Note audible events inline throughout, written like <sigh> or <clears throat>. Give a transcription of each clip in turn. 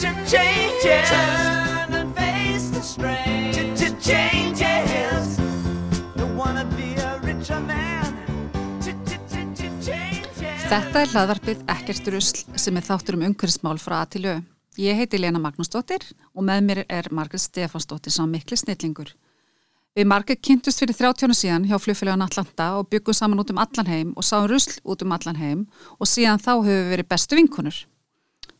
to change it. Turn and face the strain. Changes. Don't wanna be a richer man. Þetta er hlaðvarpið Ekkert rusl sem er þáttur um umhverfismál frá að til au. Ég heiti Lena Magnúsdóttir og með mér er Margret Stefansdóttir sá mikli snillingur. Við Margret kynntust fyrir 30 síðan hjá flugfélagun Atlanta og byggum saman út um allan heim og sáum rusl út um allan heim og síðan þá höfum við verið bestu vinkunur.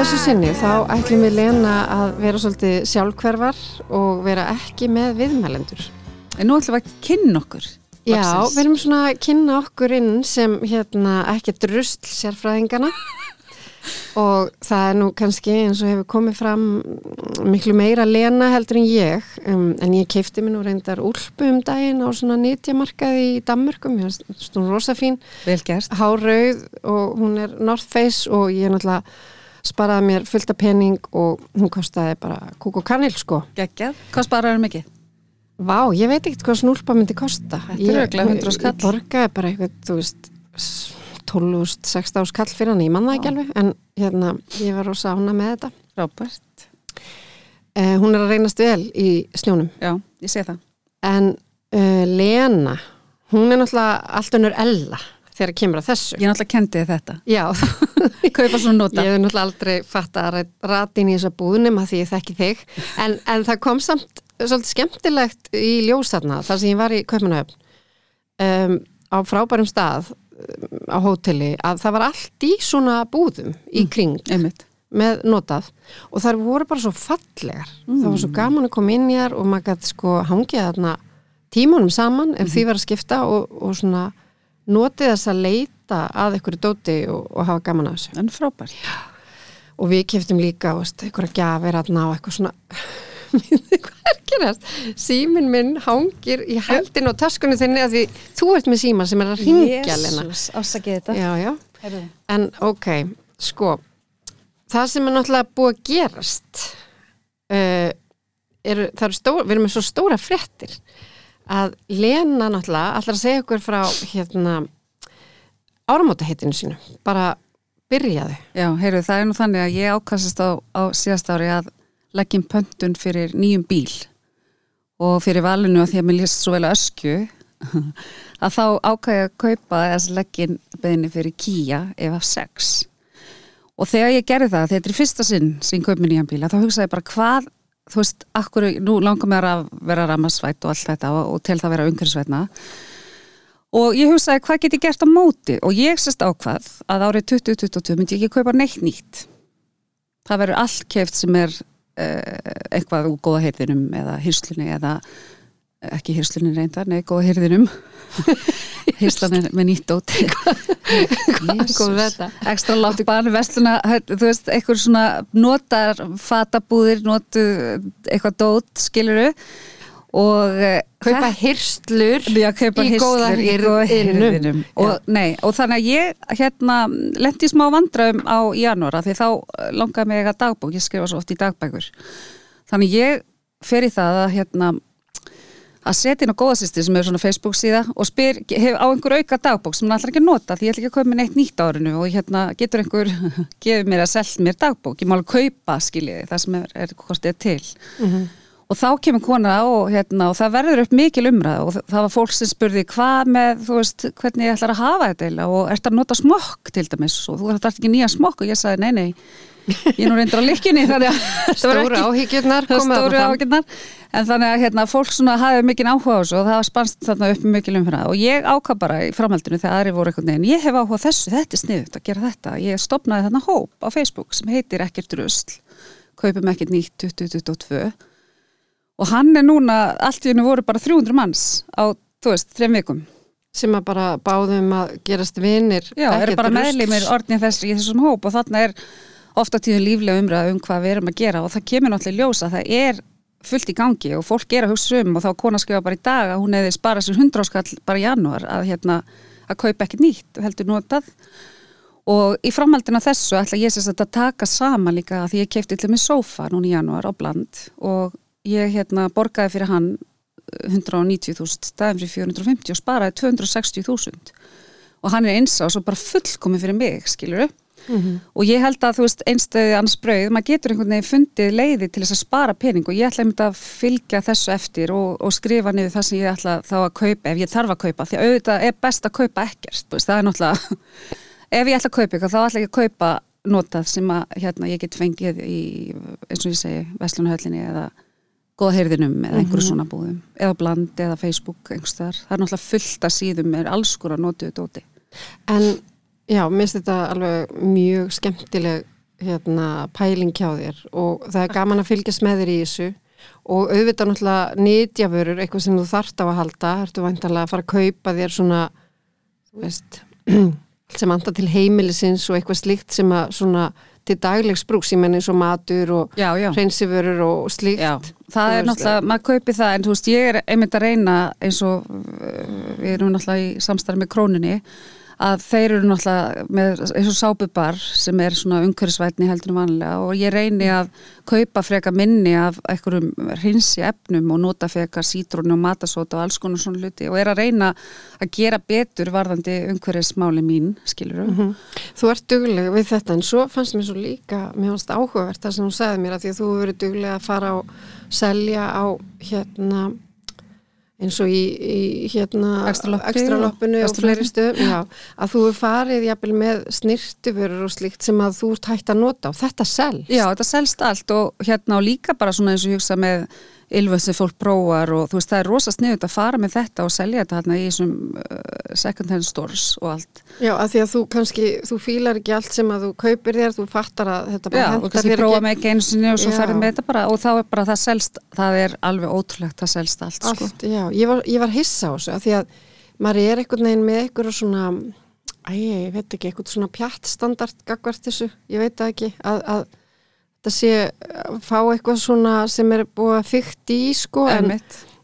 Þessu sinni þá ætlum við Lena að vera svolítið sjálfkverfar og vera ekki með viðmælendur. En nú ætlum við að kynna okkur. Já, við erum svona að kynna okkur inn sem hérna ekki drusl sérfræðingana og það er nú kannski eins og hefur komið fram miklu meira lena heldur en ég. Um, en ég keipti mér nú reyndar úlpu um daginn á svona nýtjamarkaði í Danmörkum, ég er svona rosa fín. Hárauð og hún er North Face og ég er náttúrulega sparaði mér fullt af pening og hún kostiði bara kúk og kanil sko Gekkjað, hvað sparaði mikið? Vá, ég veit ekkert hvað snúlpa myndi kosta. Þetta er auðvitað 100 skall. Ég borgaði bara eitthvað, þú veist, 12-16 skall fyrir hann, ég manna ekki alveg, en hérna, ég var rosa ána með þetta. Rábært. Eh, hún er að reynast vel í snjónum. Já, ég sé það. En uh, Lena, hún er náttúrulega allt önnur ella þegar kemur að þessu. Ég náttúrulega kendið þetta. Já. <laughs> Kaupa svona nota. Ég hef náttúrulega aldrei fatt að ratin í þessa búðnum að því ég þekki þig, en, en það kom samt svolítið skemmtilegt í ljósarna þar sem ég var í Kaupanöfn um, á frábærum stað um, á hóteli að það var allt í svona búðum í mm, kring mm, með notað og þar voru bara svo fallegar mm. það var svo gaman að koma inn í þar og maður gæti sko hangið þarna tímanum saman ef mm. því var að skipta og, og svona notið þess að leita að einhverju dóti og, og hafa gaman að þessu En frábært Já. og við keftum líka einhverja gafir að ná eitthvað svona hvað er gerast? Símin minn hangir í heldin og taskunni þinni að því þú ert með síma sem er að ringja Jésús, ásakið þetta já, já. En ok, sko það sem er náttúrulega búið að gerast uh, er, það eru stóra, við erum með svo stóra frettir að Lena náttúrulega allar að segja okkur frá hérna áramótaheitinu sínu, bara byrjaði. Já, heyrðu, það er nú þannig að ég ákastast á, á síðast ári að leggjum pöntun fyrir nýjum bíl. Og fyrir valinu að því að mér lýst svo vel að öskju <laughs> að þá ákvæði að kaupa þessi leggin beðinni fyrir Kia ef af 6 og þegar ég gerði það, þetta er fyrsta sinn sem kaup mér nýjan bíl, þá hugsaði ég bara hvað þú veist, akkur, nú langar mér að vera ramasvætt og allt þetta og, og til það vera umhverfisvætna og ég hugsaði hvað get ég gert á móti? Og ég sérst ákvað að árið 2022 myndi ég ekki kaupa neitt nýtt. Það verður allt keft sem er Eh, eitthvað úr góða heyrðinum eða hyrslunni eða ekki hyrslunni reyndar, nei, góða heyrðinum hyrslanin <laughs> með nýtt ótt ekstra látt barn, vestluna þú veist, eitthvað svona notar fatabúðir, notu eitthvað dót, skiluru og eh, kaupa hyrslur já, kaupa í góða hyrðinum og, og þannig að ég hérna lendi smá vandraum á janúara því þá langaði mig eitthvað dagbók. Ég skrifa svo oft í dagbækur. Þannig ég fer í það að hérna að setja inn á góðasýsti sem er svona Facebook síða og spyr hef, á einhver auka dagbók sem hann ætlar ekki að nota því ég ætla ekki að kaupa mér neitt nýtt árinu? Og hérna getur einhver <laughs> gefið mér að selja mér dagbók. Ég má alveg kaupa skiljiði það sem er, er er til. Mm -hmm og þá kemur kona og, hérna, og það verður upp mikil umræð og það var fólk sem spurði hvað með, þú veist, hvernig ég ætlar að hafa þetta eiginlega? Og ert að nota smokk til dæmis? Og þú ætlar ekki nýja smokk? Og ég sagði nei, nei, ég nú reyndur á likkinni <laughs> þannig að ekki- áhyggjurnar fram. áhyggjurnar. En þannig að hérna, fólk svona hafði mikinn áhuga á þessu og það var spannst þarna upp mikil umfyrna og ég ákvað bara í framhaldinu þegar aðri voru einhvern veginn, ég hef áhuga þessu, þetta er sniðut að gera þetta, ég stopnaði þarna hóp á Facebook sem heitir ekkert rusl. Kaupum ekkert nýtt 2022 og hann er núna allt í hennu voru bara 300 manns á, þú veist, þrem vikum sem að bara báðum að gerast vinir Já, eru bara rusls. meðlimir orðnið þess í þessum hóp og þarna er ofta tíðum líflega umræða um hvað við erum að gera og það kemur náttúrulega í ljós að það er fullt í gangi og fólk er að hugsa um og þá kona skrifa bara í dag að hún hefði sparað sér 100 áskall bara í janúar að, hérna, að kaupa ekkert nýtt heldur notað og í framhaldinu af þessu ætla ég sérst að taka saman líka að því ég keipti til með sofa núna í janúar á bland og ég hérna borgaði fyrir hann 190.000 staðin fyrir 450 og sparaði 260.000 og hann er eins á svo bara fullkomi fyrir mig, skilur og ég held að þú veist einstöði annars brauð, maður getur einhvern veginn fundið leiði til þess að spara pening. Og ég ætla einmitt að fylgja þessu eftir og, og skrifa niður það sem ég ætla þá að kaupa ef ég þarf að kaupa, því að auðvitað er best að kaupa ekkert, veist, það er náttúrulega <laughs> ef ég ætla að kaupa eitthvað, þá ætla ég að kaupa notað sem að hérna, ég get fengið í, eins og ég segi, Vestlunahöllinni eða góða heyrðinum eða einhverju svona búðum eða bland eða Facebook einhverstaðar, það er náttúrulega fullt að síðum er alls skora notuðu dóti. En já, mér finnst þetta alveg mjög skemmtileg hérna, pæling hjá þér og það er gaman að fylgjast með þér í þessu. Og auðvitað náttúrulega nýtjavörur, eitthvað sem þú þarft á að halda, ertu væntalega að fara að kaupa þér svona, þú veist, <clears throat> sem anda til heimilisins og eitthvað slíkt sem að svona til daglegs brúks, ég menn eins og matur og hreinsivörur og slíkt. Já, það er náttúrulega, maður kaupi það en þú veist, ég er einmitt að reyna eins og uh, við erum náttúrulega í samstarfi með króninni að þeir eru náttúrulega með eins og sápubar sem er svona umhverfisvætni heldur vanlega og ég reyni að kaupa freka minni af einhverjum hrinsi efnum og nota freka sítrónu og matasóta og alls konar svona hluti og er að reyna að gera betur varðandi umhverfismáli mín, skilur Mhm. Þú ert dugleg við þetta en svo fannst mér svo líka, mér fannst áhugavert það sem hún sagði mér að því að þú verið dugleg að fara og selja á hérna eins og í, í hérna ekstraloppinu og fleiri stöðum já, að þú hefur farið jafnvel með snirtiförur og slíkt sem að þú ert hægt að nota og þetta selst. Já, þetta selst allt og hérna og líka bara svona eins og hugsa með ylföð sem fólk prófar og þú veist það er rosa sniðut að fara með þetta og selja þetta hérna í þessum uh, second hand stores og allt. Já, að því að þú kannski, þú fílar ekki allt sem að þú kaupir þér, þú fattar að þetta bara Já, og kannski þér prófa ekki með ekki einu sinni og svo ferði með þetta bara og þá er bara það selst, það er alveg ótrúlegt, það selst allt, sko. allt, já, ég var, ég var hissa á þessu að því að maður er einhvern veginn með einhverju svona æ, ég veit ekki, einhvern svona pjattstandard gagvart þessu, ég veit ekki að, að þetta sé að fá eitthvað svona sem er búið að fykta í sko, en,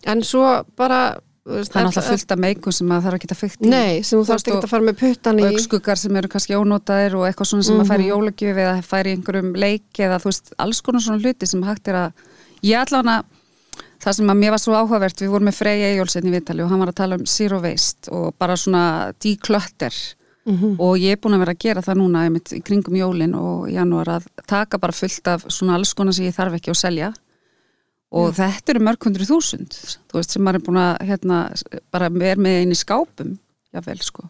en svo bara veist, Það er náttúrulega fullt af meikum sem maður þarf að fykta í. Nei, sem þú þarfst ekki að fara með puttan í. og aukskuggar sem eru kannski ónótaðir og eitthvað svona sem að færi í jólagjöf eða færi í einhverjum leik eða þú veist, alls konar svona hluti sem hægt er að ég allan að það sem að mér var svo áhugavert, við vorum með Freyja Jólsson í Vitali og hann var að tala um zero waste og bara svona declutter og ég er búin að vera að gera það núna einmitt, í kringum jólin og janúar að taka bara fullt af svona alls konar sem ég þarf ekki að selja. Og þetta eru mörg hundru þúsund þú veist sem maður er búin að hérna, bara er með einu skápum jável sko.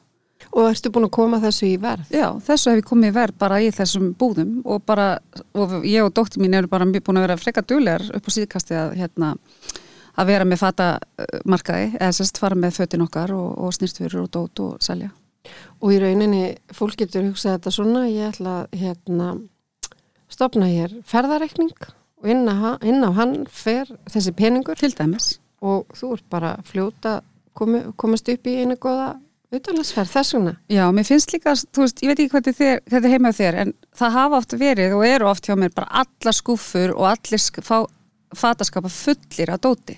Og ertu búin að koma þessu í verð? Já, þessu hef ég komið í verð bara í þessum búðum og bara, og ég og dóttir mín eru bara búin að vera freka duglegar upp á síðkasti að hérna að vera með fata uh, markaði eða sérst fara með fötin okkar og, og snirtfyrir og dót og selja. Og í rauninni fólk getur hugsað þetta svona ég ætla að hérna, stopna hér ferðareikning og inn á, inn á hann fer þessi peningur Til dæmis. og þú ert bara fljóta komi, komast upp í einu góða utalansferð þess vegna Já, mér finnst líka, veist, ég veit ekki hvað þér, þetta heima þér, en það hafa oft verið og eru oft hjá mér bara allar skúfur og allir fataskapa fullir að dóti.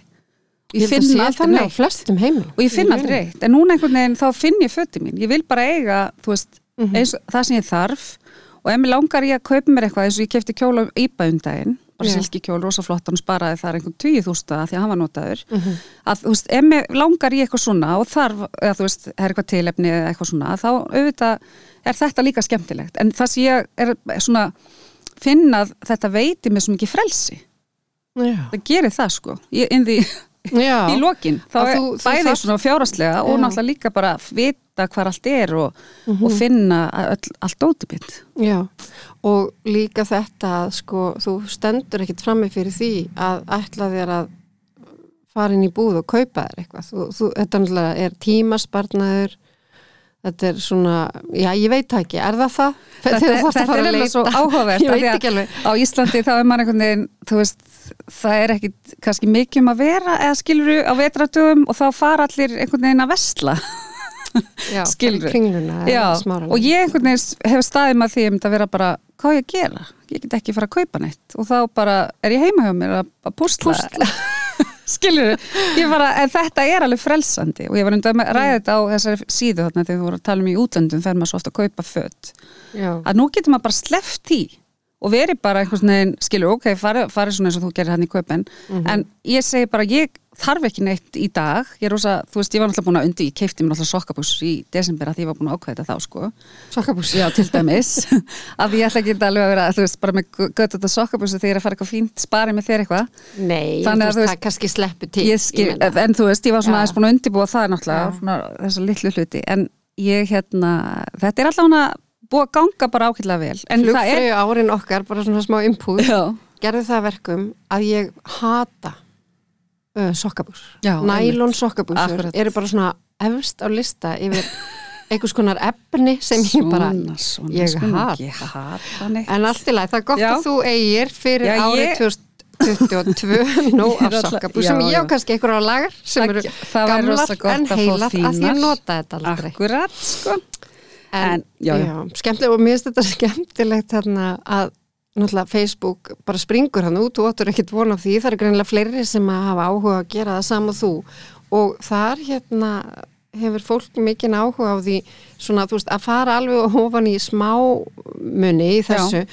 Ég þannig á flestum heimilum og ég finn aldrei rauninni. eitt en núna einhvern veginn þá finn ég föti mín ég vil bara eiga, veist, Mhm. eins, það sem ég þarf og ef mér langar ég að kaupa mér eitthvað eins og ég kefti kjóla um íbæðundaginn bara Já. silki kjól, rosa flottan og sparaði þar einhvern 20.000 því að hann var notaður Mhm. að þú veist, ef mér langar ég eitthvað svona og þarf, eða þú veist, er eitthvað tilefni eða eitthvað svona, þá auðvitað er þetta líka skemmtilegt, en það sem ég er svona finnað þetta veiti mér svo mikið frelsi Já. það gerir það sko í, in the, Já. <laughs> í lokin þá er þú- þú bæði þarft- svona fjáraslega og náttúrulega líka bara vita hvar allt er og, Mhm. og finna öll, allt ótipitt Já, og líka þetta að sko, þú stendur ekkit frammi fyrir því að ætla þér að fara inn í búð og kaupa þér eitthvað. Þú, þú, þetta náttúrulega er tímasparnaður, þetta er svona, já, ég veit ekki, er það það? Þetta, þetta er alveg svo áhugavert <laughs> Ég veit ekki alveg. á Íslandi þá er maður einhvern veginn þú veist, það er ekkit kannski mikið um að vera eða skiluru á vetratugum og þá fara allir einhvern veginn að vesla. Já, smára. og ég einhvern veginn hef staðið með því að þetta vera bara, hvað ég að gera? Ég get ekki fara að kaupa neitt. Og þá bara er ég heima hjá mér að, að púsla, púsla. <laughs> skilur ég bara, en þetta er alveg frelsandi. Og ég var um að ræða þetta á þessari síðu þarna þegar við vorum að tala um í útlöndum fer maður svo ofta að kaupa fött Já, að nú getur maður bara sleppt í og verið bara einhvers veginn, skilur, ok, farið fari svona eins og þú gerir hann í kaupin. En ég segi bara, ég þarf ekki neitt í dag, ég er rosa, þú veist, ég var náttúrulega búin að undi, ég keipti mér náttúrulega sokkabús í desember að því ég var búin að ákveða þetta þá, sko. Sokkabús. Já, til dæmis. <laughs> Að ég ætla ekki alveg að vera, þú veist, bara með gött þetta sokkabúsi þegar ég er að fara eitthvað fínt spari með þér eitthvað. Nei, Þannig þú veist, það kannski sleppu til. skil, en þú veist, ég var svona aðeins búin svona, ég búið að ganga bara ákveðlega vel það er, árin okkar, bara svona smá impúð, já, gerði það að verkum að ég hata uh, sokkabús. Sokkabúsur Akkurat. eru bara svona efst á lista yfir <laughs> einhvers konar efni sem ég bara, svona, svona, ég nú hata. ekki hata neitt en allt í lagi, það er gott Já. að þú eigir fyrir Já, árið ég- 2022 <laughs> nóg Ég er af sokkabús já, sem ég á kannski einhverja lagar sem eru gamlar en heilar að ég nota þetta aldrei. akkurat, sko En, En, já, já. skemmtilega og mér finnst þetta skemmtilegt þarna að náttúrulega Facebook bara springur hann út og áttur ekkert von á því, það eru greinilega fleiri sem að hafa áhuga að gera það saman þú. Og þar hérna hefur fólk mikinn áhuga á því svona þú veist að fara alveg ofan í smá muni í þessu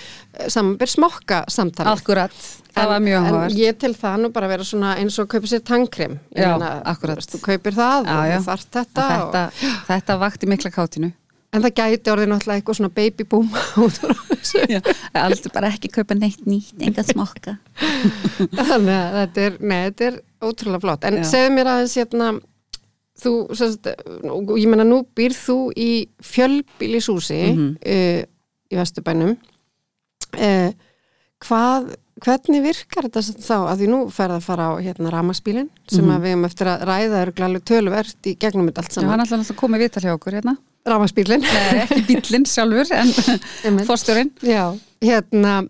samanbyr smokka samtali akkurat, það var mjög en áhugavert. ég til það nú bara vera svona eins og kaupa sér tangkrem Ég Já, akkurat. þú kaupir það Já, og þú þarft þetta, og, þetta, þetta vakti mikla kátinu en það gæti orðið náttúrulega eitthvað svona baby boom <laughs> út úr þessu Já, aldrei bara ekki kaupa neitt nýtt, enga smokka Þannig að þetta er, nei, þetta er ótrúlega flott. En Já. segðu mér aðeins hérna, þú, sérst, ég meina nú býr þú í fjölbýlishúsi Mhm. uh, í Vesturbænum. Uh, hvað, hvernig virkar þetta þá? Að því nú ferð að fara á hérna ramaspílin sem Mhm. að við hefum eftir að ræða eru glælu töluvert í gegnum þetta allt Já, hann saman. ætlaði alltaf að koma í vital hjá okkur hérna Ramaspílin. Nei, ekki bíllinn sjálfur en <laughs> Einmitt. fórstjórinn Já, hérna,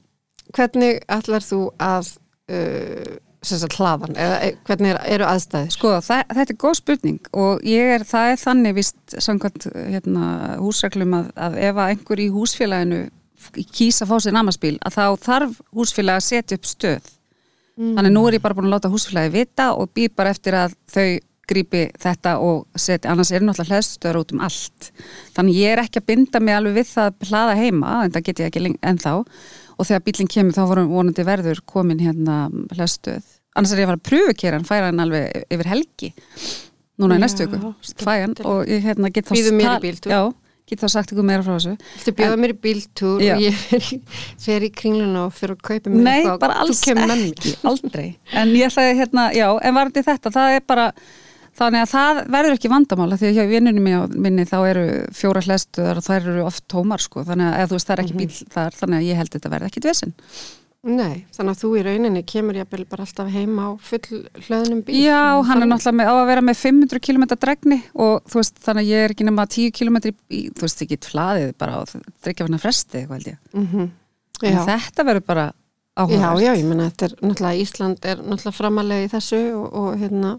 hvernig ætlar þú að uh, sagt hlaðan, eða e- hvernig er, eru aðstæðir? Sko, það, þetta er góð spurning og ég er, það er þannig vist samkvæmt hérna, húsreglum að, að ef að einhver í húsfélaginu kýsa að fá sér namaspíl að þá þarf húsfélag að setja upp stöð. Þannig nú er ég bara búin að láta húsfélagi vita og býr bara eftir að þau grípi þetta og setja, annars er náttúrulega hlæðstöður út um allt. Þannig ég er ekki að binda mig alveg við það að hlaða heima, en það get ég ekki ennþá. Og þegar bílinn kemur þá vorum vonandi verður komin hérna hlæðstöð annars er ég að fara að pröfukera hann færa hann alveg yfir helgi. Núna í næstu skemmtilegt. fæ hann og ég hérna get þá Býður mér í tal- bíltúr. Já, get þá sagt ykkur meira frá þessu. Viltu bjóða mér í bíltúr Já. og ég fer í, fer í kringluna og fyrir að kaupa mér Nei, eitthvað. bara alls þú ekki, <laughs> aldrei. En ég ætlaði hérna, já, en varandi þetta það er bara, þannig að það verður ekki vandamála því að hjá vinnunum minni, þá eru fjóra hlæstuðar og þær eru oft tómar sko, þannig að þú veist það er ekki bíl þar, þannig að ég held þetta verði ekki dvesin Nei, þannig að þú í rauninni kemur ég bara alltaf heim á full hlöðnum bíl. Já, hann er náttúrulega með, á að vera með 500 km dregni og þú veist, þannig að ég er ekki nema 10 km í, þú veist, ekki flaðið bara og þryggja hann að fresti, eitthvað held ég Mhm. En Já. þetta verður bara já, áhugavert já, ég menna þetta er náttúrulega Ísland er náttúrulega framalega í þessu og, og hérna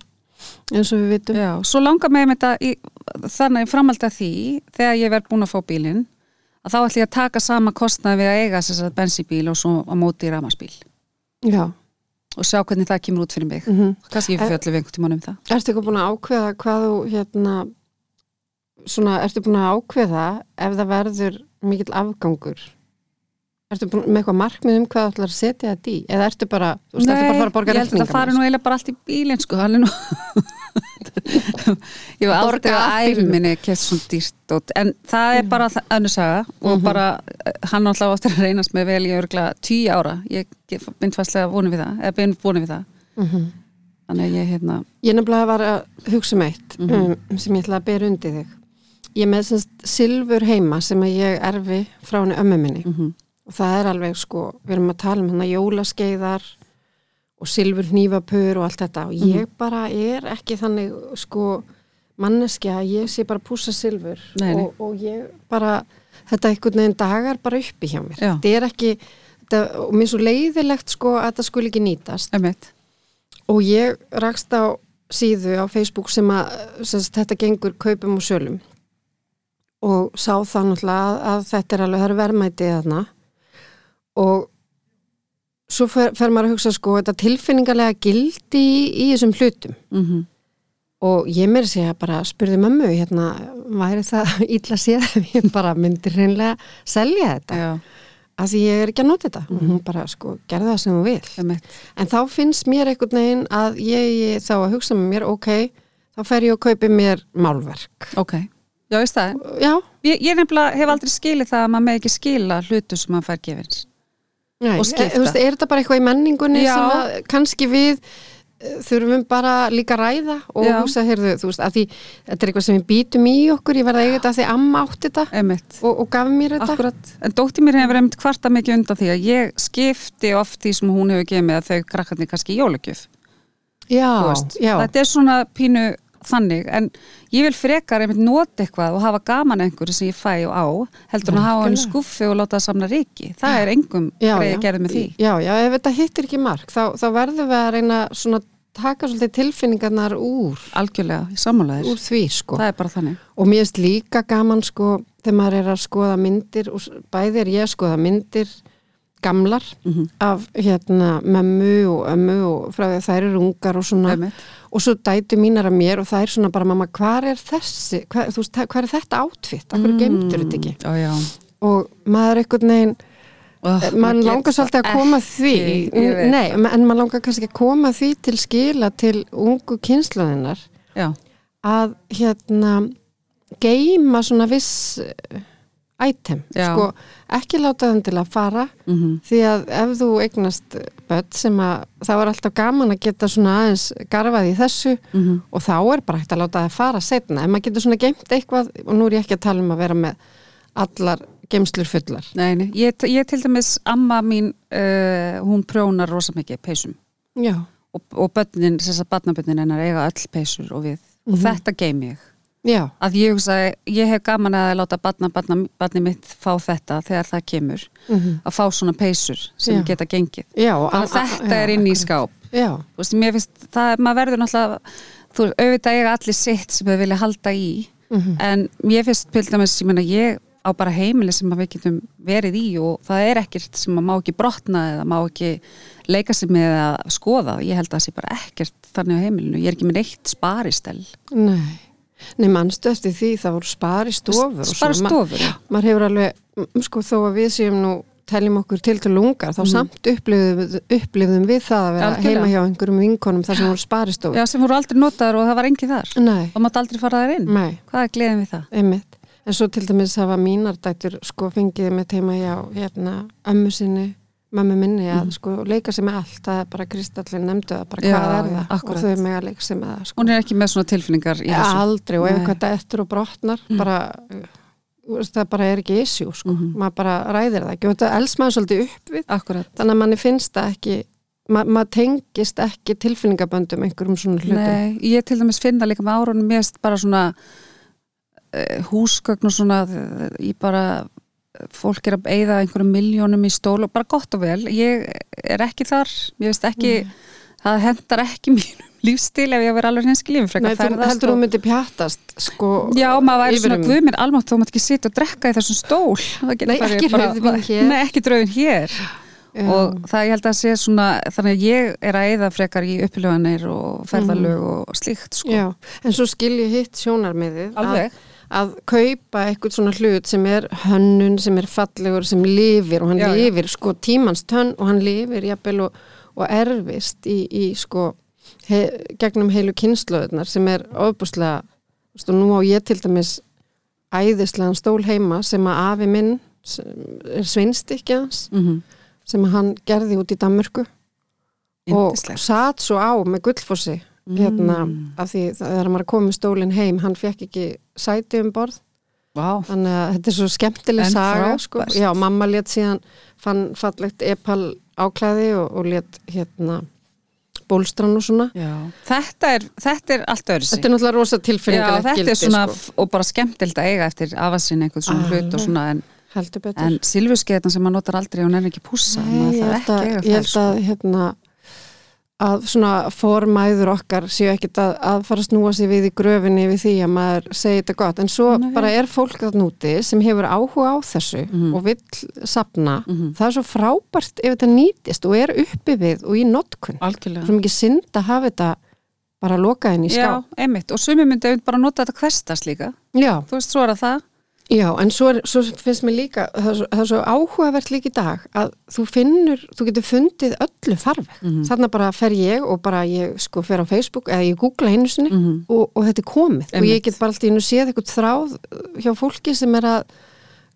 eins og við vitum. Já, svo langar mig með þetta í, þannig framhald að því þegar ég verð búin að fá bílinn að þá ætlum ég að taka sama kostnað við að eiga þess að bensíbíl og svo á móti í ramaspíl Já. og sjá hvernig það kemur út fyrir mig. Mm kannski ég fjöldlu við einhvern tímann um það. Ertu ekki búin að ákveða hvað þú hérna svona, ertu búin að ákveða ef það verður mikill afgangur? Ertu búin með eitthvað markmið um hvað þú ætlar að setja þetta í? Eða ertu bara, þú veist, ertu bara að fara að borga ég held að það fari nú eiginlega bara allt í bílinn sko, hann er nú ég var aldrei að æfi bílnum. minni keft svona dýrt og, en það er bara önnur saga og bara, eh, hann alltaf áttur að reynast með vel í örgla tíu ára ég mynd fastlega vonið við það mynd vonið við það Mhm. þannig að ég hérna Ég nefnilega var að hugsa um eitt um, sem ég ætla að bera undir þig. Ég er með semst silfur heima sem að ég erfi frá henni ömmu minni mhm, og það er alveg sko, við erum að tala um hann jólaskeiðar og silfur hnífapur og allt þetta. Og ég bara er ekki þannig sko manneskja að ég sé bara að pússa silfur. Nei, nei. og, og ég bara, þetta einhvern veginn dagar bara uppi hjá mér. Já. Þetta er ekki, þetta, og mér er svo leiðilegt sko að þetta skuli ekki nýtast. Emitt og ég rakst á síðu á Facebook sem að sem þetta gengur kaupum og sölum. Og sá það náttúrulega að, að þetta er alveg, það er verðmætið þarna. Og svo fer, fer maður að hugsa sko þetta tilfinningarlega gildi í, í þessum hlutum? Mhm, og ég mér segja bara spurði mömmu hérna, væri það <laughs> illa séð ef ég bara myndi hreinlega selja þetta, já, af því ég er ekki að nota þetta. Og hún bara sko, gerði það sem hún vil emitt En þá finnst mér einhvern veginn að ég þá að hugsa með mér, ok, þá fer ég að kaupi mér málverk. ok, Já, ég, ég nefnilega hef aldrei skilið það að maður með ekki skila hlutu sem maður fær gefins nei, Og skipta. Þú veist, er þetta bara eitthvað í menningunni Já. sem að kannski við eh, þurfum bara líka að ræða og Já. hugsa, heyrðu, þú veist, að því þetta er eitthvað sem við býtum í okkur, ég verða eiga þetta því amma átti þetta og, og gaf mér þetta. Akkurat, en dóttir mér hefur einmitt kvarta mikið undan því að ég skipti oft því sem hún hefur gefið mig að þau krakkarnir kannski í jólagjöf Já, veist. já, þetta er svona pínu þannig en ég vil frekar einmitt nota eitthvað og hafa gaman að einhverju sem ég fæ og á heldur en að hafa hann Nákvæmlega. skuffi og láta það samna ríki það er engum greið já. gerð með því Já, já, ef þetta hittir ekki mark, þá, þá verðum við að reyna svona taka svolítið tilfinningarnar úr, algjörlega, sammálaðir, úr því, sko. það er bara þannig Og mér finnst líka gaman sko þegar maður er að skoða myndir og bæði er ég að skoða myndir gamlar Mhm. af hérna mömmu og ömmu og frá því að þær eru ungar og svona Einmitt. Og svo dætu mínar að mér og það er svona bara mamma hvar er þessi, hvar, þú veist, hvar er þetta átfitt, af hverju geymdur þetta ekki? Já, já. og maður einhvern veginn Oh, mann getur langar svolítið að koma því. nei, en maður langar kannski að koma því til skila til ungu kynsluðinnar já, að hérna geima svona viss eh, item, Já. sko ekki láta þeim til að fara mhm, því að ef þú eignast börn sem að það var alltaf gaman að geta svona aðeins garfað í þessu mhm, og þá er bara hægt að láta það fara setna, ef maður getur svona geimt eitthvað og nú er ég ekki að tala um að vera með allar geimslur fullar. Nei, nei. Ég, ég til dæmis amma mín uh, hún prjónar rosa mikið peysum. Og, og bönnin, þess að barnabönnin hennar eiga öll peysur og við. Og þetta geim ég já, að ég hugsa, ég hef gaman að láta barna, barna, barni mitt fá þetta þegar það kemur, mhm, að fá svona peysur sem Já. geta gengið. Já þetta er inn í skáp. Veist, mér finnst, það, maður verður náttúrulega þú auðvitað eiga allir sitt sem þau vilja halda í. Mhm, en mér finnst, til dæmis, ég meina ég á bara heimili sem við getum verið í og það er ekkert sem að má ekki brotna eða má ekki leika sig með að skoða, ég held að það sé bara ekkert þannig á heimilinu, ég er ekki með neitt sparistel nei Nei, mannstu eftir því það voru spari stofur svona. stofur, já. Ma, maður hefur alveg, sko þó að við séum nú teljum okkur til til lungar, þá samt upplifðum, upplifðum við það að vera. Algjörlega. heima hjá einhverjum vinkonum þar sem voru sparistofur. já, sem voru aldrei notaður og það var engi þar Nei, og mátt aldrei fara þær inn nei, hvað er gleðin við það? einmitt. En svo til dæmis hafa mínar dættur sko fengið með teima hjá hérna ömmu sinni, mömmu minni að sko leika sig með allt, það er bara kristallin nefndu það, bara. Já, hvað er það akkúrat. og þau með að leika með það sko. hún er ekki með svona tilfinningar í þessu Aldrei og ef. Mm. eitthvað dettur og brotnar bara, þú veist, það bara er ekki issue sko, Mhm. maður bara ræðir það ekki og þetta els maður svolítið upp við akkurat þannig að manni finnst það ekki ma maður tengist ekki tilfinningaböndum einhverjum svona hlutum Nei, ég til dæmis finna líka með árunum mest bara svona uh, húsgögn og svona uh, ég bara fólk er að eyða einhverjum miljónum í stól og bara gott og vel ég er ekki þar, ég veist ekki það hendar ekki <laughs> mínum lífstil ef ég að vera alveg lífi Nei, frekar þú ferðast heldur þú og- myndi pjatast sko Já, maður væri svona um- guðminn almátt þá maður ekki sitja og drekka í þessum stól Nei, ekki rauðvín hér. Nei, ekki rauðin hér Já. og það ég held að sé svona þannig að ég er að eyða frekar í upplöfanir og ferðalög og slíkt sko. Já, en svo skil ég hitt sjónarmiðið að, Alveg. að kaupa eitthvað svona hlut sem er hönnun, sem er fallegur, sem lifir og hann Já, já. lifir sko tímans tönn og hann lifir jafnvel og, og erfist í, í sko he, gegnum heilu kynnslöðunar sem er ofbúslega og nú á ég til dæmis æðislegan stól heima sem að afi minn sem er svinstikki hans mm sem að hann gerði út í Danmörku og satt svo á með gullfossi hérna, Mm. af því þegar maður kom með stólinn heim, hann fekk ekki sæti um borð, Vá, þannig að þetta er svo skemmtileg En saga, sko, já, mamma let síðan fann fallegt epal áklæði og, og let hérna bólstrann og svona já. Þetta er, þetta er allt öðru sig þetta er náttúrulega rosa tilfinningar þetta er svona, sko, og bara skemmtild að eiga eftir afasinn einhvern svona hlut Alveg. og svona en, en silfurskeiðan sem maður notar aldrei og er ekki pússa, Nei, ég held að að, sko. að hérna að svona formæður okkar séu ekkit að, að fara að snúa sig við í gröfinni við því að maður segi þetta gott. En svo Nei. bara er fólk að núti sem hefur áhuga á þessu Mhm. og vill sapna Mhm. það er svo frábært ef þetta nýtist og er uppi við og í notkun. Svo mikið synd að hafa þetta bara lokað inn í Já, ská einmitt, og sumi myndi bara nota þetta hverstast líka. Já, Þú veist, svo er það það Já, en svo, er, svo finnst mér líka, það er, svo, það er svo áhugavert líka í dag að þú finnur, þú getur fundið öllu farveg. Mhm. Þannig bara fer ég og bara ég sko fer á Facebook eða ég googla einu sinni Mhm. og, og þetta er komið og Einmitt. ég get bara alltaf inn og séð eitthvað þráð hjá fólki sem er að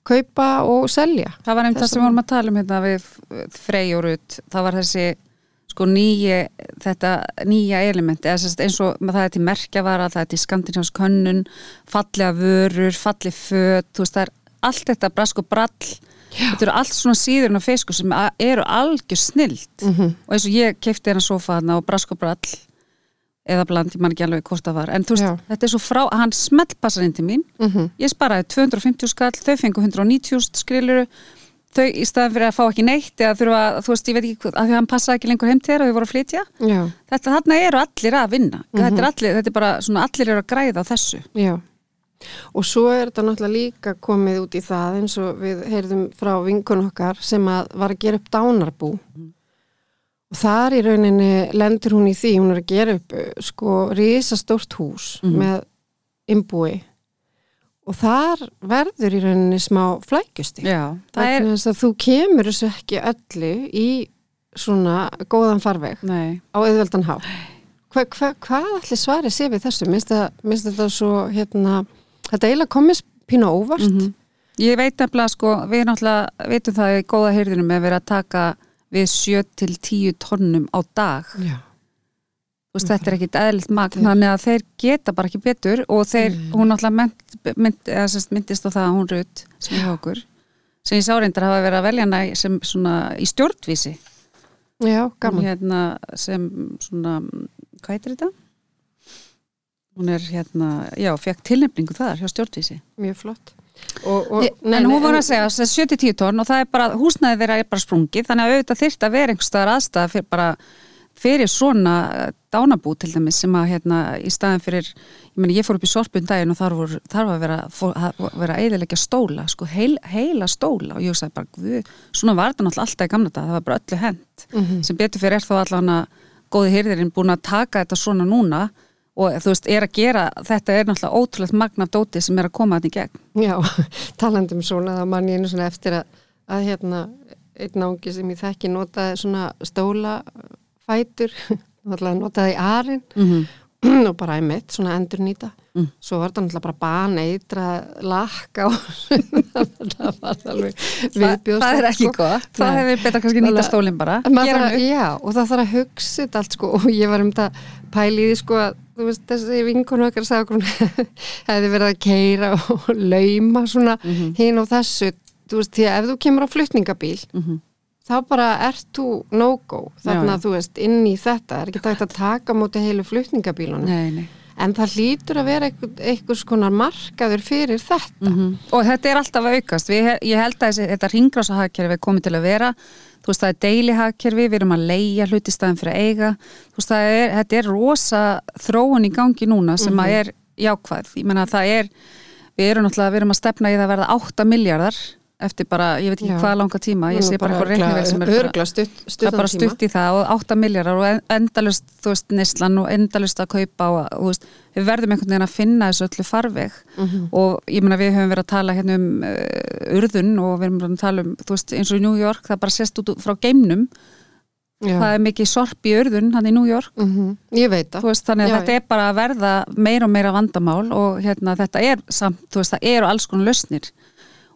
kaupa og selja. Það var einmitt það sem við vorum að tala um hérna við Frey og Rut, það var þessi sko nýja, þetta nýja elementi, eins og það er til merkjavara, það er til skandinávsk könnun fallega vörur, falleg föt, þú veist það er allt þetta brask og brall, þetta eru allt svona síður á feisku sem eru algjör snild. Mm og eins og ég kefti hérna sofa þarna og brask og brall eða bland, ég man ekki alveg hvort það var. En þú veist, Já. þetta er svo frá, hann smellpassar inn til mín. -hmm. ég sparaði 250 skall, þau fengu 190 skriluru, þau í staðan fyrir að fá ekki neitt eða þurfa, þú veist, ég veit ekki að því að hann passaði ekki lengur heim til þér og þau voru að flytja. Já, þetta, þarna eru allir að vinna. Þetta, er allir, þetta er bara svona, allir eru að græða á þessu. Já. Og svo er þetta náttúrulega líka komið út í það eins og við heyrðum frá vinkun okkar sem að var að gera upp dánarbú. Og þar í rauninni lendur hún í því, hún er að gera upp uh, sko risastórt hús Mhm. með imbúi og þar verður í rauninni smá flækjusti. er, þess að þú kemur þessu ekki öllu í svona góðan farveg nei á auðveldan há. Hva, hva, hvað allir svarið sé við þessu? Minnst þetta svo, hérna, þetta eiginlega komist pínu óvart? Mhm. Ég veit nefnilega sko, við náttúrulega veitum það í góða heyrðinum að vera að taka við 7 til 10 tonnum á dag Já. Veist, þetta er ekkit eðlilt magn þannig að þeir geta bara ekki betur og þeir, Mm. hún náttúrulega mynd, mynd, myndist á það að hún Rut sem okkur, sem ég sá reyndar hafa verið að velja hana sem svona í stjórnvísi Já, gaman. hérna sem svona hvað heitir þetta? Hún er hérna, já, fekk tilnefningu þar hjá stjórnvísi Mjög flott. Og, og, Ég- en hún voru að segja að 70-10 tonn og það er bara, húsnæði þeirra er bara sprungið þannig að auðvitað þyrft að vera einhver staðar aðstæða fyrir bara fyrir svona eh, dánabú til dæmis sem að hérna í staðin fyrir, ég meni ég fór upp í sorpun daginn og þar voru, þar var vera, fór, að vera eðilegja stóla, sko heil, heila stóla. Og ég sagði bara, guð, svona var þetta náttúrulega alltaf í gamla dag, það var bara öllu hent. Mhm. sem betur fyrir er þá allan að góði hyrðirinn búin að taka þetta svona núna. Og þú veist, er að gera, þetta er náttúrulega ótrúlegt magna dóti sem er að koma þetta í gegn. Já, <laughs> talandi um svona, þá mann ég einu svona eftir að, að hérna, einn ángi sem ég þekki notaði svona stóla fætur, náttúrulega notaði arinn mm og bara einmitt, svona endur nýta. Mm. Svo var þetta náttúrulega bara baneitra lakka <laughs> og það var alveg viðbjóðst. það er ekki gott, það hefur betra kannski nýta stólinn bara Maður Gera þarf hann að, upp. já, og það þarf að hugsa þetta allt sko <laughs> og ég var um þetta pæli í því sko að þú veist þessi vinkonu okkar sagði okkur <laughs> hefði verið að keira og lauma svona Mhm. hinn og þessu þú veist því að ef þú kemur á flutningabíl Mhm. Þá bara ert þú no-go. Þannig að þú veist inn í þetta. Er ekki tægt að taka móti heilu flutningabílunum? Nei, nei. en það hlýtur að vera einhver, einhvers konar markaður fyrir þetta. Mm og þetta er alltaf aukast. Við, ég held að þetta ringrása er komið til að vera. Þú veist það er deili hagkerfi við erum að leia hluti í staðin fyrir eiga. Þú veist það er, þetta er rosa þróun í gangi núna sem að er jákvæð, ég menna það er við erum náttúrulega, við erum að stefna í það að verða 8 miljardar eftir bara, ég veit ekki Já. hvað langa tíma ég sé bara eitthvað reiknivel sem er bara stutt, það bara stutt í það og 8 miljardar og en- endalust, þú veist, neyslan og endalust að kaupa og, þú veist, við verðum einhvern veginn að finna þessu öllu farveg Mhm. og ég meina við höfum verið að tala hérna um uh, urðun og við erum að tala um, þú veist, eins og í New York það bara sést út frá geimnum Já. það er mikið sorp í urðun hann í New York Mhm. Ég veit það. veist, þannig að Já, þetta er bara að verða meira og meira vandamál og hérna þetta er samt, veist, það eru alls konar lausnir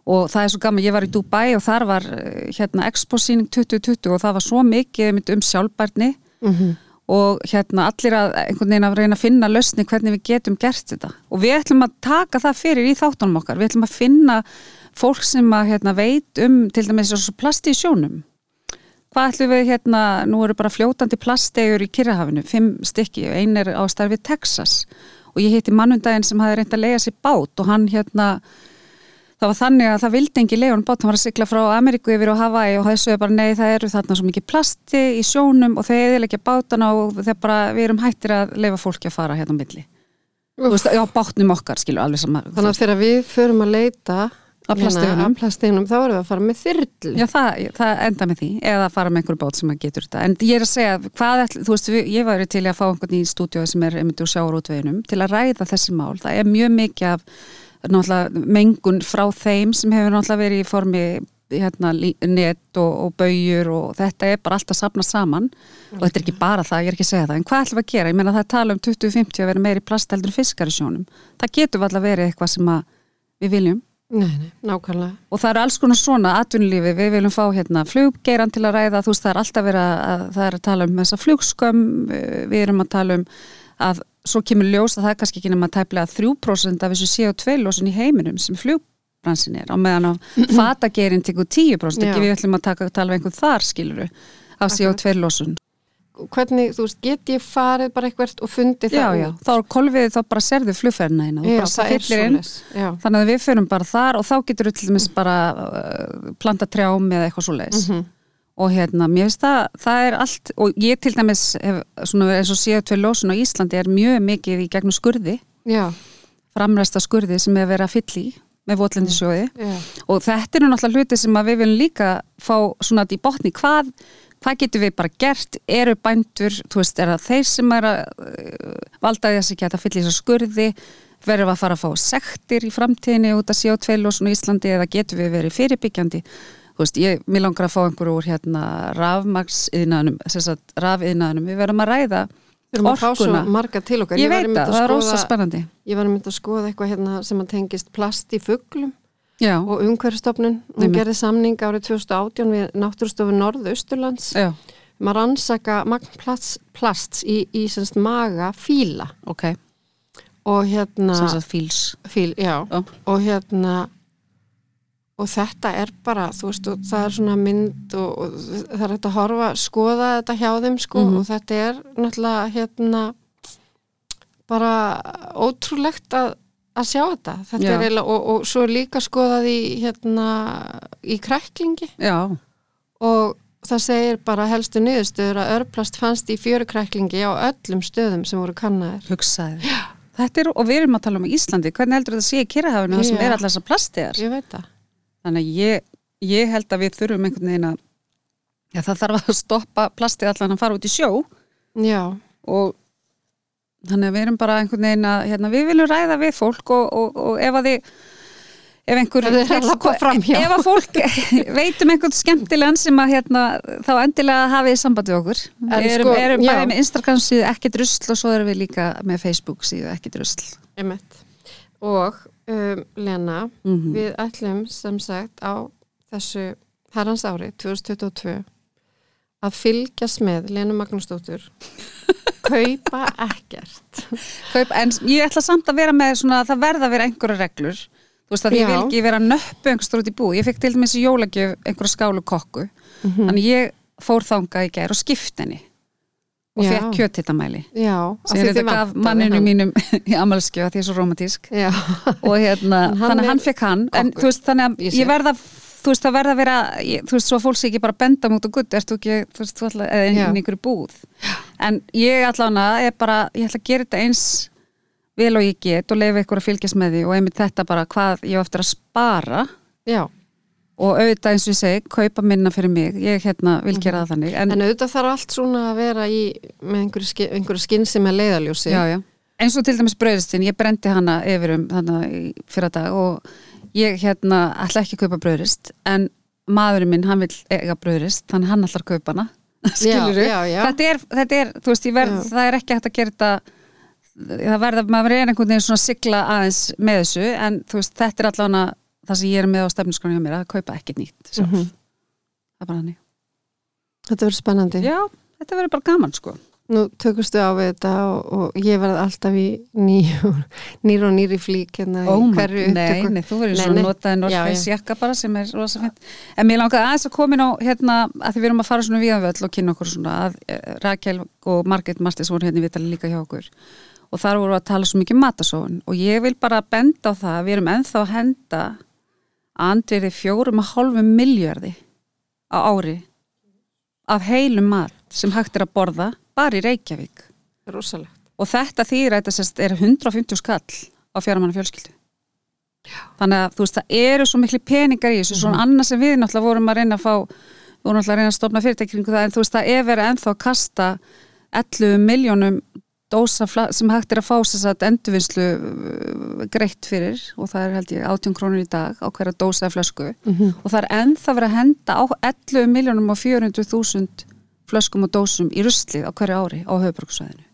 og það er svo gaman, ég var í Dubai og þar var eh, hérna expo-sýning 2020 og það var svo mikið um sjálfbærni. Mhm. og hérna allir að einhvern veginn að reyna að finna lausni hvernig við getum gert þetta. Og við ætlum að taka það fyrir í þáttunum okkar, við ætlum að finna fólk sem að hérna, veit um til dæmis eins og plasti í sjónum. Hvað ætlum við hérna, nú eru bara fljótandi plastegur í Kyrrahafinu, fimm stykki. Ein er á starfi Texas. Og ég hitti mannundaginn sem hafi reynd að lega sér bát og hann hérna það var þannig að það vildi engi leiðan bát hann var að sigla frá Ameríku yfir á Hawaii og það sögðu bara nei það eru þarna svo mikið plasti í sjónum og þeir ekki bátana og þeir bara, við erum hættir að leifa fólki að fara hérna á milli þú veist, já, bátnum okkar skilur alveg sama Þannig að þegar við förum að leita Að plastigunum. hérna, að þá erum við að fara með þyrlu. Já, það, það enda með því, eða fara með einhverju bát sem að getur þetta. En ég er að segja, hvað, ætl- þú veist, ég væri til að fá einhvern í stúdíói sem er að náttúrulega mengun frá þeim sem hefur náttúrulega verið í formi hérna, net og, og baujur og þetta er bara allt að sapna saman. Og þetta er ekki bara það, ég er ekki að segja það. En hvað ætlum við að gera? Ég meina það er tala um 2050 að vera meiri plastheldur en fiskar í sjónum. Það getur allavega verið eitthvað sem að við viljum. Nei, nei, nákvæmlega. og það eru alls konar svona atvinnulífi, við viljum fá hérna fluggeiran til að ræða, þú veist það er alltaf verið að það er að tala um þessa flugskömm við erum að tala um að svo kemur ljós að það er kannski ekki nema tæplega 3% af þessu CO2-lósun í heiminum sem flugbransin er, á meðan að fatagerin tekur 10% Já. ekki við ætlum að taka, tala um einhvern þar skiluru af CO2-lósun Hvernig, þú veist, get ég farið bara eitthvað og fundið já, það já, út? þá er kolviðið þá bara serðu flugferðina eina, þú Já, inn. Já. þannig að við förum bara þar og þá getur við til dæmis bara uh, planta trjám eða eitthvað svo leiðis Mhm. Og hérna, mér finnst það, það er allt og ég til dæmis hef, svona eins og CO2 lósun á Íslandi er mjög mikið í gegnum skurði, Já, framræsta skurði sem er verið að fylla í með votlendisjóði já, og þetta eru náttúrulega hluti sem við viljum líka fá svona í botni, hvað hvað getur við bara gert, eru bændur þú veist, er það þeir sem er að uh, valda þess ekki að það fylla í þessu skurði? Verðum við að fara að fá sektir í framtíðinni út að CO2 lósun á Íslandi eða getur við verið fyrirbyggjandi veist, ég, mér langar að fá einhverju úr hérna við verðum að ræða við erum að fá svo orkuna. marga til okkar. ég veit það, að það er rosa spennandi Ég var að mynda að skoða eitthvað hérna sem að tengist plast í fugglum já, og umhverfstofnun. Hún Einmitt. gerði samning árið 2018 við Náttúrustofu Norðausturlands já, um að rannsaka magn plasts, plasts í, í semst maga fíla ok og hérna sem sagt fíls fíl, já, Já. og hérna og þetta er bara þú veist, það er svona mynd og, og það er hægt að horfa, skoða þetta hjá þeim sko, Mhm. og þetta er náttúrulega hérna bara ótrúlegt að að sjá þetta, þetta Já. er eiginlega og, og svo líka skoðað í hérna í kræklingi. Já, og það segir bara helstu niðurstöður að örplast fannst í fjörukræklingi á öllum stöðum sem voru kannaðir. Hugsaði þetta er, og við erum að tala um Íslandi hvernig heldur þetta sé í Kirrahafinu það sem Já. er allar þessar plastiðar ég veit það þannig að ég, ég held að við þurfum einhvern veginn að já, það þarf að stoppa plastið allan að fara út í sjó. Já, og þannig að við erum bara einhvern veginn að hérna, við viljum ræða við fólk og, og, og ef að þið ef einhver Ef að fólk <laughs> veit um einhvern skemmtilegan sem að hérna, þá endilega hafið samband við okkur. Við erum, sko, erum já. bæði með Instagram síðu ekki drusl og svo erum við líka með Facebook síðu ekki drusl. Og um, Lena, Mhm. við ætlum sem sagt á þessu herrans ári 2022 að fylgjast með Lena Magnúsdóttur <laughs> kaupa ekkert. Kaup, en ég ætla samt að vera með svona, það verða að vera einhverja reglur þú veist að ég Já. vil ekki vera nöppu einhver út í bú, ég fekk til dæmis í jólagjöf einhverja skálu kokku, Mhm. þannig ég fór þangað í gær og skipt henni og fekk af sem því þetta gaf manninu mínum <laughs> í amalskjöf því ég er svo romantísk og hérna, <laughs> þannig að hann fekk hann. En þú veist, þannig að Ég ég verða þú veist, það verða að vera, ég, þú veist, svo að fólk sé ekki bara að benda mút og gutt, ertu ekki, þú veist, þú ætla, eða einhverju búð. En ég ætla hana, er bara ég ætla að gera þetta eins vel og ég get og leifa ykkur að fylgjast með því og einmitt þetta bara hvað ég eftir að spara. Já. Og auðvitað eins og ég segi, kaupa minna fyrir mig. Ég hérna vil gera það þannig. En, En auðvitað þarf allt svona að vera í með einhverju, einhverju skinn sem er leiðaljósi. já, já. eins og til dæmis brauðistinn, ég brendi hana yfir um þannig í fyrra dag og ég hérna ætla ekki að kaupa brauðrist en maðurinn minn, hann vil eiga brauðrist þannig hann ætlar að kaupa hana. <laughs> Þetta, er, þetta er, þú veist, ég verð, það er ekki hægt að gera þetta það verða, maður er einhvern veginn svona að sigla aðeins með þessu en þú veist, þetta er allavega það sem ég er með á stefnuskronu hjá mér að kaupa ekkert nýtt sjálf, Mhm. það er bara hannig Þetta verður spennandi. Já, þetta verður bara gaman sko. Nú tökustu á við þetta og, og ég verð alltaf í nýr, nýr og nýri flík hérna hverju Nei, nei, þú verður svona notaði já. jakka bara sem er rosa fint En mér langaði aðeins að komin á hérna, að því við erum að fara svona viðan völl og kynna okkur svona að eh, Rakel og Margret Martins voru hérna í vitali líka hjá okkur. Og þar voru að tala svo mikið um matasóun og ég vil bara benda á það að við erum ennþá að henda andverði fjórum og hálfum miljardi á ári af heilum mat sem hægt er að borða bara í Reykjavík. Rosalegt. og þetta þýr að þetta er 150 skall á fjármanna fjölskyldu þannig að þú veist það eru svo miklu peningar í þessu, svona annað sem við náttúrulega vorum að reyna að fá vorum að reyna að stopna fyrirtækringu það en þú veist það er verið ennþá að kasta 11 miljónum dósa sem hægt er að fá sér satt endurvinnslu uh, greitt fyrir og það er held ég 18 krónur í dag á hverja dósa flösku og það er ennþá verið að henda á 11 miljónum og 400.000 flöskum og dósum í ruslið á hverju ári á höfuborgsvæðinu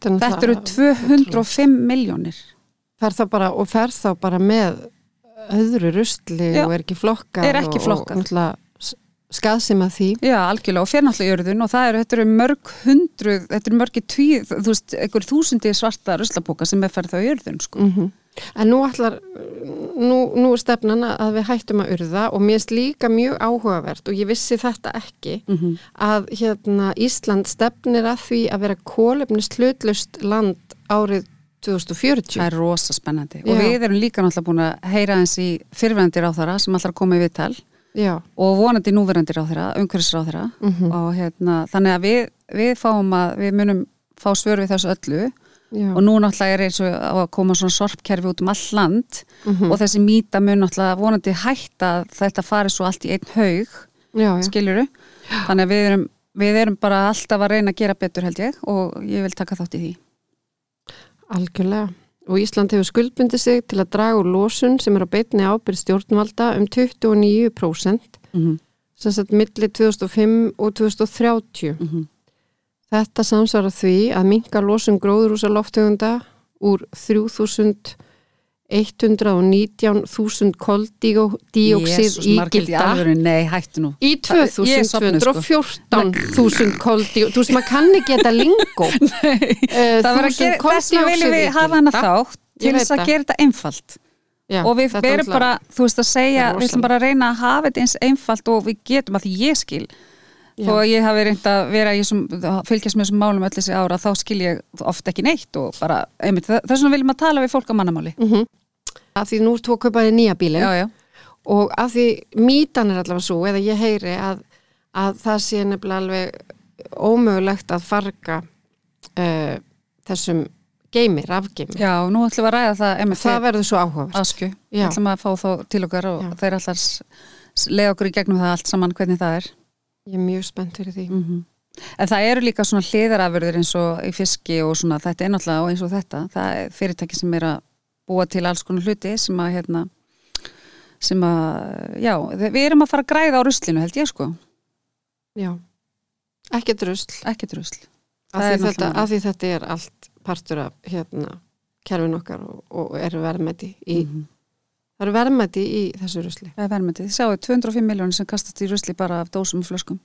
Þetta eru 205 miljónir. bara, og fer þá bara með öðru rustli Já. og er ekki flokkað Er ekki flokkað. og, og skaðsima því Já, algjörlega, og í jörðun og það eru, þetta eru mörg hundruð, þetta eru mörgi tví, þú veist, einhver þúsundi svarta ruslapóka sem er ferð í jörðun, sko. mm en nú ætlar nú, nú er stefnan að við hættum að urða og mér er líka mjög áhugavert og ég vissi þetta ekki Mm að hérna Ísland stefnir að því að vera kólefnist hlutlaust land árið 2040 Það er rosa spennandi. Já. Og við erum líka náttúrulega búin að heyra eins í fyrrvendir á þeirra sem allar komið við tal Já, og vonandi núverandir á þeirra, umhverfisra á þeirra Mhm. og hérna, þannig að við, við fáum að, við munum fá svör við þessu öllu. Já, og nú náttúrulega er eins og að koma svona sorpkerfi út um all land. Mhm. og þessi mýta mun náttúrulega vonandi hætta að þetta fari svo allt í einn haug. Já, skiljuru þannig að við erum, við erum bara alltaf að reyna að gera betur held ég. Og ég vil taka þátt í því. Algjörlega og Ísland hefur skuldbundið sig til að draga úr losun sem er á beinni ábyrð stjórnvalda um 29% mm -hmm. sem sagt milli 2005 og 2030 Mhm. Þetta samsvarar því að minka losun gróðurúsa loftegunda úr 3.119.000 koldíoxid í gilda Nei, hættu nú. Í Ég er sofnuð, sko. 2214.000 koldíoxid þú veist, maður kann ekki þetta lingó <laughs> Eh, Það var að gera, þess vegna viljum við hafa hana þátt til þess að gera þetta einfalt. Já, og við verum bara, þú veist að segja við ætlum bara að reyna að hafa þetta eins einfalt og við getum að því ég skil. Já. þó að ég hafi reynd að vera þessum, fylgjast með þessum málum öll þessi ára þá skil ég oft ekki neitt og bara, einmitt, þess vegna viljum að tala við fólk á mannamáli. Mhm. Að því nú ert þú að kaupa þér nýja bílinn. Já, já, og að því mítan er allavega svo eða ég heyri að, að það sé nefnilega alveg ómögulegt að farga uh, þessum geimi, rafgeimi já, nú ætlum við að ræða það það verður svo áhugavert. Asku, Já. ætlum að fá þá til okkar og Já. þeir allar lega okkur í gegnum það allt saman hvernig það er. Ég er mjög spennt fyrir því. Mm En það eru líka svona hliðarafurðir eins og í fiski og svona, þetta er náttúrulega og eins og þetta, það er fyrirtæki sem er að búa til alls konar hluti sem að hérna, sem að já, við erum að fara að græða á ruslinu held ég sko, já, ekki drusl ekki drusl að Það því, þetta, að því þetta er allt partur af hérna, kerfin okkar og, og eru verðmæti í, Mhm. það eru verðmæti í þessu rusli. Það er verðmætið, þið sjáu 205 miljónir sem kastast í rusli bara af dósum og flöskum.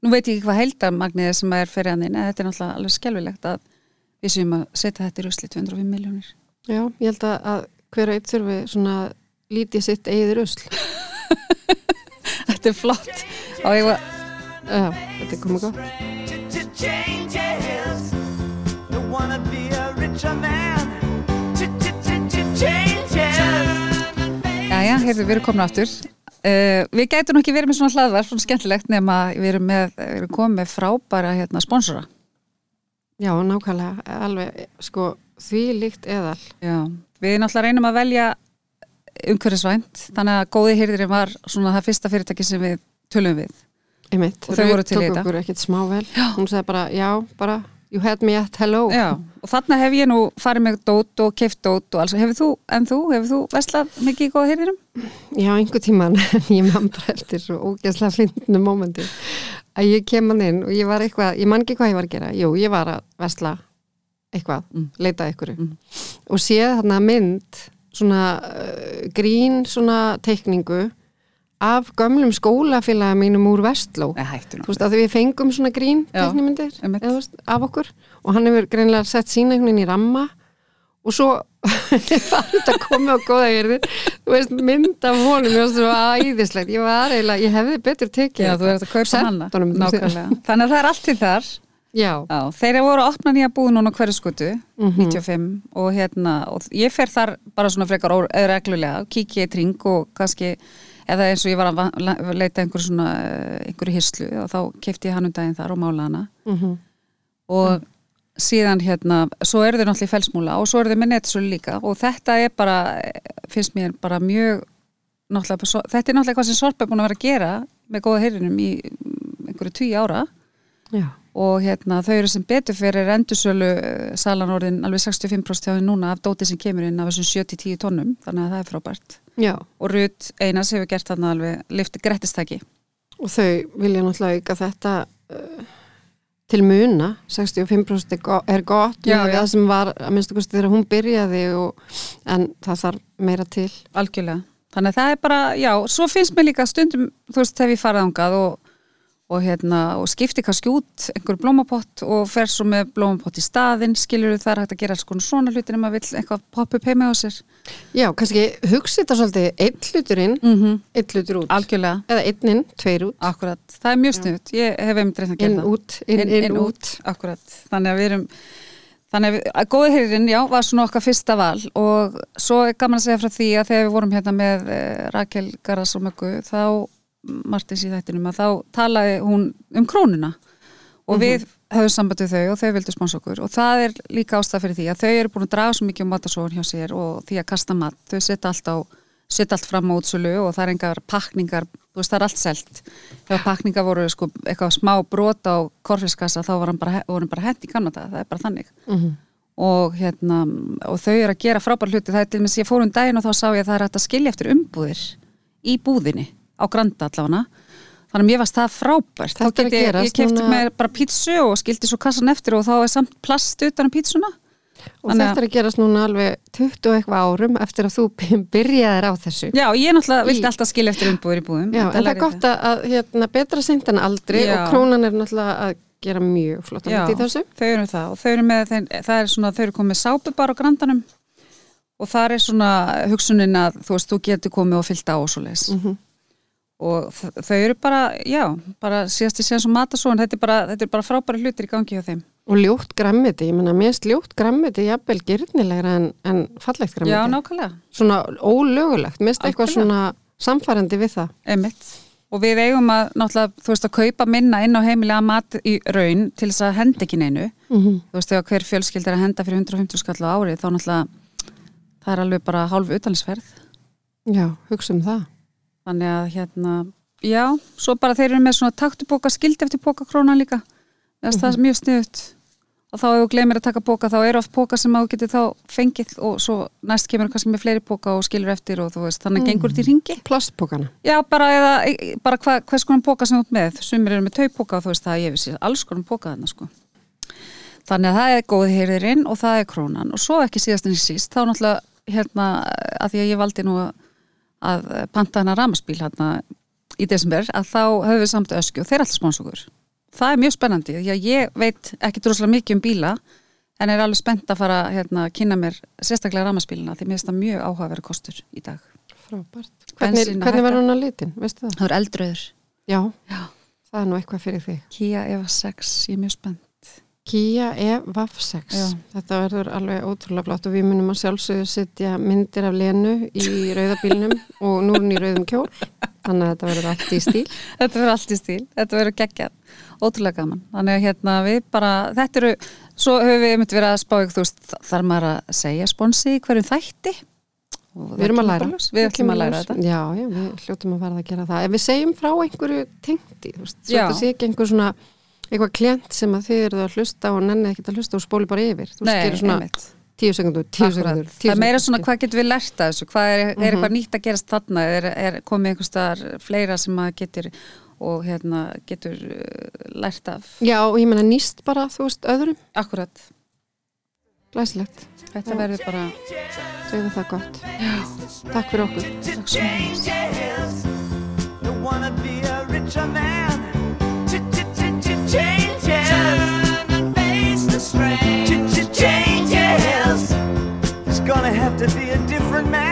Nú veit ég ekki hvað heildarmagnið er sem er en þetta er náttúrulega alveg skelfilegt að við séum að setja þetta í rusli 205 miljónir já, ég held að, að hver og eitt þurfi svona lítið sitt eigið rusl <laughs> Þetta er flott og ég var já, þetta er komið changes. Jæja, heyrðu, við erum komin aftur. Uh, við gætum ekki verið með svona hlaðvar, svona skemmtilegt, nema við erum, með, við erum komið frábæra hérna, sponsora. já, nákvæmlega, alveg sko, því líkt eðal Já. Við náttúrulega reynum að velja umhverfisvænt, þannig að góði hýrðirinn var svona það fyrsta fyrirtæki sem við tölum við. einmitt, Og þau voru til í tók okkur ekkert smá vel hún sagði bara, já, bara you had me at hello Já, og þarna hef ég nú farið með dót og keift dót og alls. Hefur þú, en þú, hefur þú veslað mikið í góða hýrðirum? Já, einhver tíman, <laughs> ég man bara eftir svo ógeðslega fyndinu mómenti að ég kem hann inn og ég var eitthvað, ég man ekki hvað ég var að gera jú, ég var að vesla eitthvað, Mm. leita að ykkur Mm. og séð þarna mynd svona uh, grín svona teikningu af gömlum skólafélaga mínum úr Vestló þú veist að við fengum svona grín teiknimyndir eða, veist, af okkur og hann hefur greinlega sett sína einhvern veginn í ramma og svo <laughs> var þetta komið á góða gerðir þú veist, mynd af honum ég var svo æðislegt, ég var eiginlega ég hefði betur tekið Já, hana. honum. Þannig að það er allt til þar. Já, Já, þeir voru að opna nýja búð núna hverju skutu, Mhm. 95 og hérna, og ég fer þar bara svona frekar eh, reglulega, kíkja í tring og kannski, eða eins og ég var að leita einhverju svona, eh, einhverju hyslu og þá kefti ég hann um daginn þar og mála hana. Mm og síðan hérna, svo eru þau náttúrulega í felsmúla og svo eru þau með netsölu líka og þetta er bara, eh, finnst mér bara mjög, náttúrulega, þetta er náttúrulega hvað sem Sorp er búin að vera að gera með góða heyrinum í mm, einhverju tíu ára. Já, og hérna þau eru sem betur fyrir endursölu eh, salan orðin alveg 65% hjá núna af dóti sem kemur inn af þessum 7-10 tónnum þannig að það er frábært. Já. Og Rut Einars hefur gert þarna alveg lifti grettistæki og þau vilja náttúrulega auka þetta uh, til muna. 65% er, go er gott Já, já. það sem var að minnstu kosti þegar hún byrjaði og, en það þarf meira til. Algjörlega. Þannig að það er bara, já, svo finnst mér líka stundum, þú veist, þegar ég farið ángað og, og hérna, og skipti kannski út einhver blómapott og fer svo með blómapott í staðinn, skilur það er hægt að gera alls svona hlutir en maður vill eitthvað poppa upp heima á sér. Já, kannski hugsi þetta svolítið einn hlutur inn, mm -hmm. einn hlutur út. Algjörlega, eða einn inn, tveir út. Akkurat. Það er mjög snuðt, ég hef einmitt reynd að gera inn það. út, inn, inn, út. akkurat, þannig að við erum þannig að, við- að góði heyrinn, já, var svona okkar fyrsta val. Og svo er gaman að segja frá því að þegar við vorum hérna með eh, Rakel Garðars og Möggu þá, Martins í þættinum að þá talaði hún um krónuna og við höfum samband við þau og þau vildu spáns okkur. Og það er líka ástæð fyrir því að þau eru búin að draga svo mikið um matasóun hjá sér og því að kasta mat, þau setja allt á setja allt fram á útsölu og það er engar pakningar, þú veist það er allt selt. Ef pakningar voru sko eitthvað smá brot á korfiskassa þá voru bara, voru bara hent í kannada, það er bara þannig. Mhm. og hérna og þau eru að gera frábær hluti, það er til og með ég fór um daginn og þá sá ég að það er hægt að skilja eftir umbúðir í búðinni, á granda allavega. Þannig að mér varst það frábært. Þetta þá get að ég, ég kefti núna- mér bara pítsu og skildi svo kassan eftir og þá er samt plast utan um pítsuna. Og Þannig þetta er að gerast núna alveg 20 og eitthvað árum eftir að þú <laughs> byrjaðir á þessu. Já, ég náttúrulega Í- vildi alltaf skilja eftir umbúðir í búðum Já, en það er gott að, að hérna, betra seint en aldrei Já. og krónan er náttúrulega að gera mjög flott Já, í þessu. þau eru það og þau eru með, það er svona, þau eru komið sápu bara á grandanum og það er svona hugsunin að þú veist, þú getur komið og fyllt á og svo leis Mm og þau eru bara, já, bara síðast í síðan svo matasóun, þetta er bara, þetta er bara frábæri hlutir í gangi hjá þeim. Og ljótt grammiti, ég menna mest ljótt grammiti jafnvel gyrnilegra en, en fallegt grammiti. Já, nákvæmlega, Svona ólögulegt, mest eitthvað svona samfærandi við það. einmitt. Og við eigum að, náttúrulega, þú veist, að kaupa minna inn á heimilega mat í raun til þess að henda ekki neinu. Mm -hmm. Þú veist, þegar hver fjölskyld er að henda fyrir 150 skall á árið, þá náttúrulega, það er alveg bara hálf utalinsferð. Já, hugsa um það. Þannig að hérna, já, svo bara þeir eru með svona taktubóka, skildi eftir bókakrónan líka. Það er mjög sniðut. Og þá ef þú glemir að taka bóka, þá eru oft bóka sem þú getur þá fengið og svo næst kemur kannski með fleiri bóka og skilur eftir og þú veist, þannig að gengur þetta í ringi. Plastpókana. Já, bara, eða, bara hva, hvers konar bóka sem þú ert með. Sumir eru með taupbóka og þú veist það, ég veist alls konar bóka þarna sko. Þannig að það er góð heyrðirinn og það er krónan og svo ekki síðast en síst, þá náttúrulega hérna, að því að ég valdi nú að, að panta hana ramaspíl hérna í desember, að þá höfum við samt öskju og þeir er alltaf spáns okkur. Það er mjög spennandi, því að ég veit ekki droslega mikið um bíla, en er alveg spennt að fara hérna, að kynna mér sérstaklega ramaspílina, því mér finnst það mjög áhugaverið kostur í dag. Frábært. Hvernig, að hvernig var hún á litin, veistu það? Það er eldröður. Já, Já. það er nú eitthvað fyrir þig. Kia Eva 6, ég er mjög spennt. Kia E-VAF6 Já. þetta verður alveg ótrúlega flott og við munum að sjálfsögðu setja myndir af Lenu í rauðabílnum <laughs> og nú hún í rauðum kjól þannig að þetta verður allt í stíl <laughs> Þetta verður allt í stíl, þetta verður geggjað, ótrúlega gaman. Þannig að hérna við bara, þetta eru, svo höfum við einmitt verið að spá ykkur, þú veist, þarf maður að segja sponsi hverjum þætti? Við erum að læra. Við ætlum að læra þetta. Já, já, við hljótum að verða að gera það Ef við segjum frá einhverju tengdi þú veist, einhver eitthvað klient sem að þið eruð að hlusta og nenni ekkert að hlusta og spóli bara yfir. Þú gerir svona einmitt. tíu sekundur, tíu sekundur Það er meira svona hvað getur við lært af þessu, hvað er, er eitthvað nýtt að gerast þarna, er, er komið einhvers staðar fleira sem að getur og hérna getur uh, lært af. Já, og ég meina nýst bara, þú veist, öðrum. Akkurat, glæsilegt, þetta verður bara segðu það gott. Já. Takk fyrir okkur. Takk svo mjög. Changes. It's gonna have to be a different man.